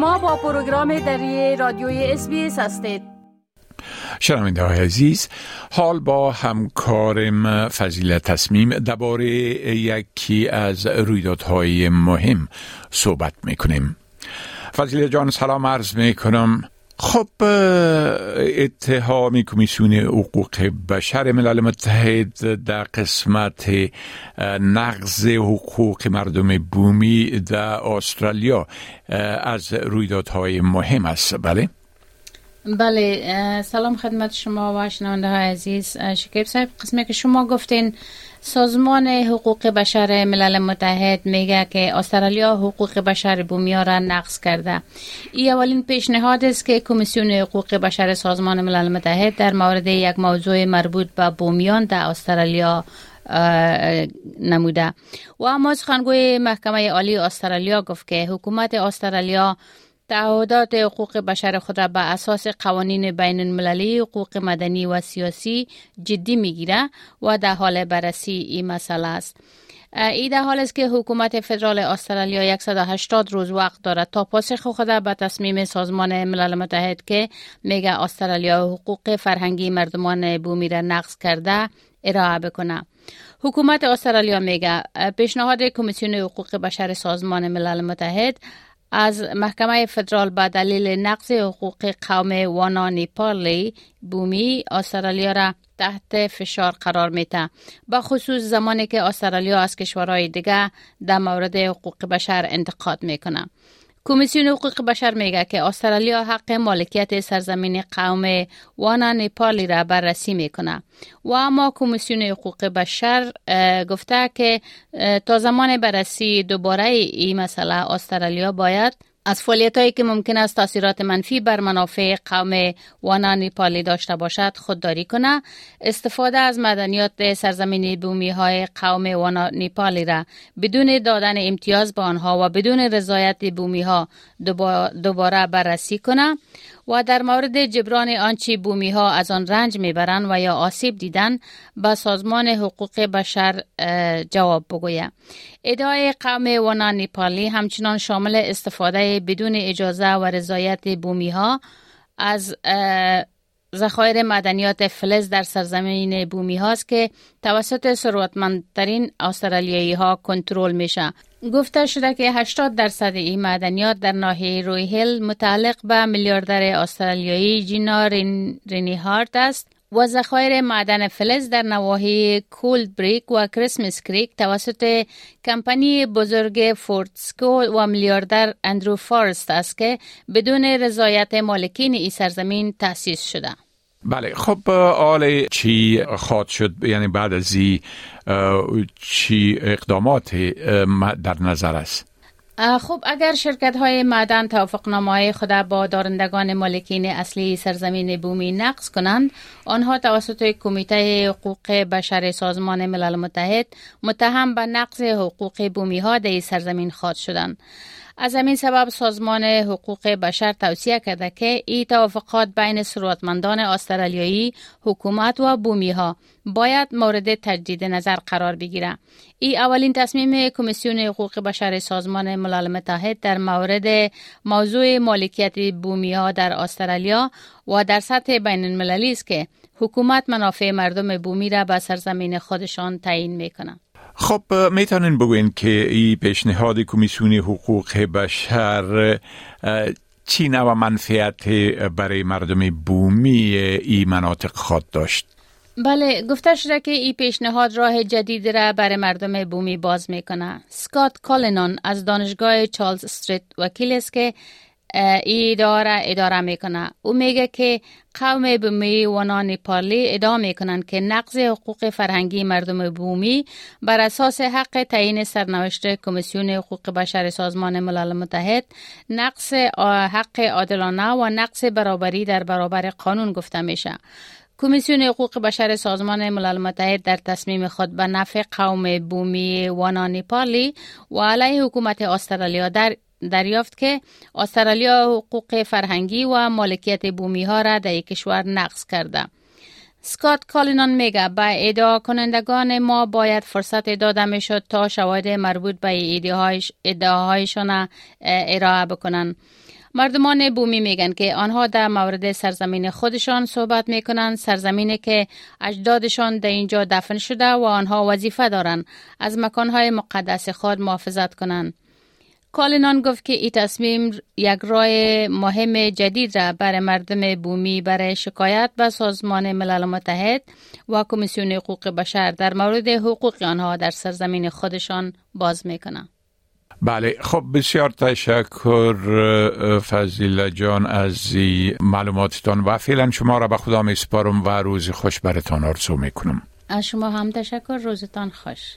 شما با پروگرام دری رادیوی اس هستید. شنونده های عزیز حال با همکارم فضیل تصمیم درباره یکی از رویدادهای مهم صحبت می‌کنیم. فضیل جان سلام عرض می‌کنم. خب اتهام کمیسیون حقوق بشر ملل متحد در قسمت نقض حقوق مردم بومی در استرالیا از رویدادهای مهم است بله؟ بله سلام خدمت شما و شنونده های عزیز شکیب صاحب قسمی که شما گفتین سازمان حقوق بشر ملل متحد میگه که استرالیا حقوق بشر بومیا را نقض کرده. این اولین پیشنهاد است که کمیسیون حقوق بشر سازمان ملل متحد در مورد یک موضوع مربوط به بومیان در استرالیا نموده. و اما سخنگوی محکمه عالی استرالیا گفت که حکومت استرالیا تعهدات حقوق بشر خود را به اساس قوانین بین المللی حقوق مدنی و سیاسی جدی می‌گیره و در حال بررسی این مسئله است. ای در حال است که حکومت فدرال استرالیا 180 روز وقت دارد تا پاسخ خود به تصمیم سازمان ملل متحد که میگه استرالیا حقوق فرهنگی مردمان بومی را نقض کرده ارائه بکنه. حکومت استرالیا میگه پیشنهاد کمیسیون حقوق بشر سازمان ملل متحد از محکمه فدرال به دلیل نقض حقوق قوم وانا نیپالی بومی استرالیا را تحت فشار قرار میده به خصوص زمانی که استرالیا از کشورهای دیگه در مورد حقوق بشر انتقاد می‌کنه کمیسیون حقوق بشر میگه که استرالیا حق مالکیت سرزمین قوم وانا نیپالی را بررسی می‌کنه. و اما کمیسیون حقوق بشر گفته که تا زمان بررسی دوباره این مسئله استرالیا باید از فعالیت هایی که ممکن است تاثیرات منفی بر منافع قوم وانا نیپالی داشته باشد خودداری کنه. استفاده از مدنیات سرزمینی بومی های قوم وانا نیپالی را بدون دادن امتیاز به آنها و بدون رضایت بومی ها دوباره بررسی کنه. و در مورد جبران آنچه بومی ها از آن رنج می‌برند و یا آسیب دیدن به سازمان حقوق بشر جواب بگوید. ادعای قوم وانا نیپالی همچنان شامل استفاده بدون اجازه و رضایت بومی ها از ذخایر مدنیات فلز در سرزمین بومی هاست که توسط ثروتمندترین استرالیایی ها کنترل میشه گفته شده که 80 درصد این معدنیات در ناحیه Roy Hill متعلق به میلیاردر استرالیایی جینا رینی هارت است و ذخایر معدن فلز در نواحی Cloudbreak و Christmas Creek توسط کمپانی بزرگ Fortescue و میلیاردر اندرو فارست است که بدون رضایت مالکین این سرزمین تأسیس شده. بله خب حال چی خواد شد یعنی بعد از چی اقدامات در نظر است؟ خب اگر شرکت های معدن توافقنامه های خود با دارندگان مالکین اصلی سرزمین بومی نقض کنند آنها توسط کمیته حقوق بشر سازمان ملل متحد متهم به نقض حقوق بومی ها در سرزمین خواد شدند. از همین سبب سازمان حقوق بشر توصیه کرده که این توافقات بین ثروتمندان استرالیایی حکومت و بومی ها باید مورد تجدید نظر قرار بگیره. ای اولین تصمیم کمیسیون حقوق بشر سازمان ملل متحد در مورد موضوع مالکیت بومی ها در استرالیا و در سطح بین المللی است که حکومت منافع مردم بومی را به سرزمین خودشان تعیین می‌کنه خب می‌تونین بگوین که این پیشنهاد کمیسیون حقوق بشر چی نوع منفعت برای مردم بومی این مناطق خواد داشت؟ بله گفته شده که این پیشنهاد راه جدید را برای مردم بومی باز می‌کنه سکات کالینان از دانشگاه چارلز استریت وکیل است که ای اداره اداره می‌کنه. او میگه که قوم بومی و نیپالی ادعا می‌کنند که نقض حقوق فرهنگی مردم بومی بر اساس حق تعیین سرنوشت کمیسیون حقوق بشر سازمان ملل متحد نقص حق عادلانه و نقص برابری در برابر قانون گفته میشه. کمیسیون حقوق بشر سازمان ملل متحد در تصمیم خود به نفع قوم بومی وانا نیپالی و علیه حکومت استرالیا در دریافت که استرالیا حقوق فرهنگی و مالکیت بومی ها را در کشور نقض کرده. سکات کالینان میگه به ادعا کنندگان ما باید فرصت داده می‌شد تا شواهد مربوط به ادعاهایشان ارائه بکنند. مردمان بومی میگن که آنها در مورد سرزمین خودشان صحبت می‌کنند سرزمینی که اجدادشان در اینجا دفن شده و آنها وظیفه دارند از مکانهای مقدس خود محافظت کنند کالینان گفت که این تصمیم یک راه مهم جدید را برای مردم بومی برای شکایت به سازمان ملل متحد و کمیسیون حقوق بشر در مورد حقوق آنها در سرزمین خودشان باز می‌کنه. بله خب بسیار تشکر فضیل جان از معلوماتتان و فعلا شما را به خدا می سپارم و روز خوش برتان آرزو می‌کنم از شما هم تشکر روزتان خوش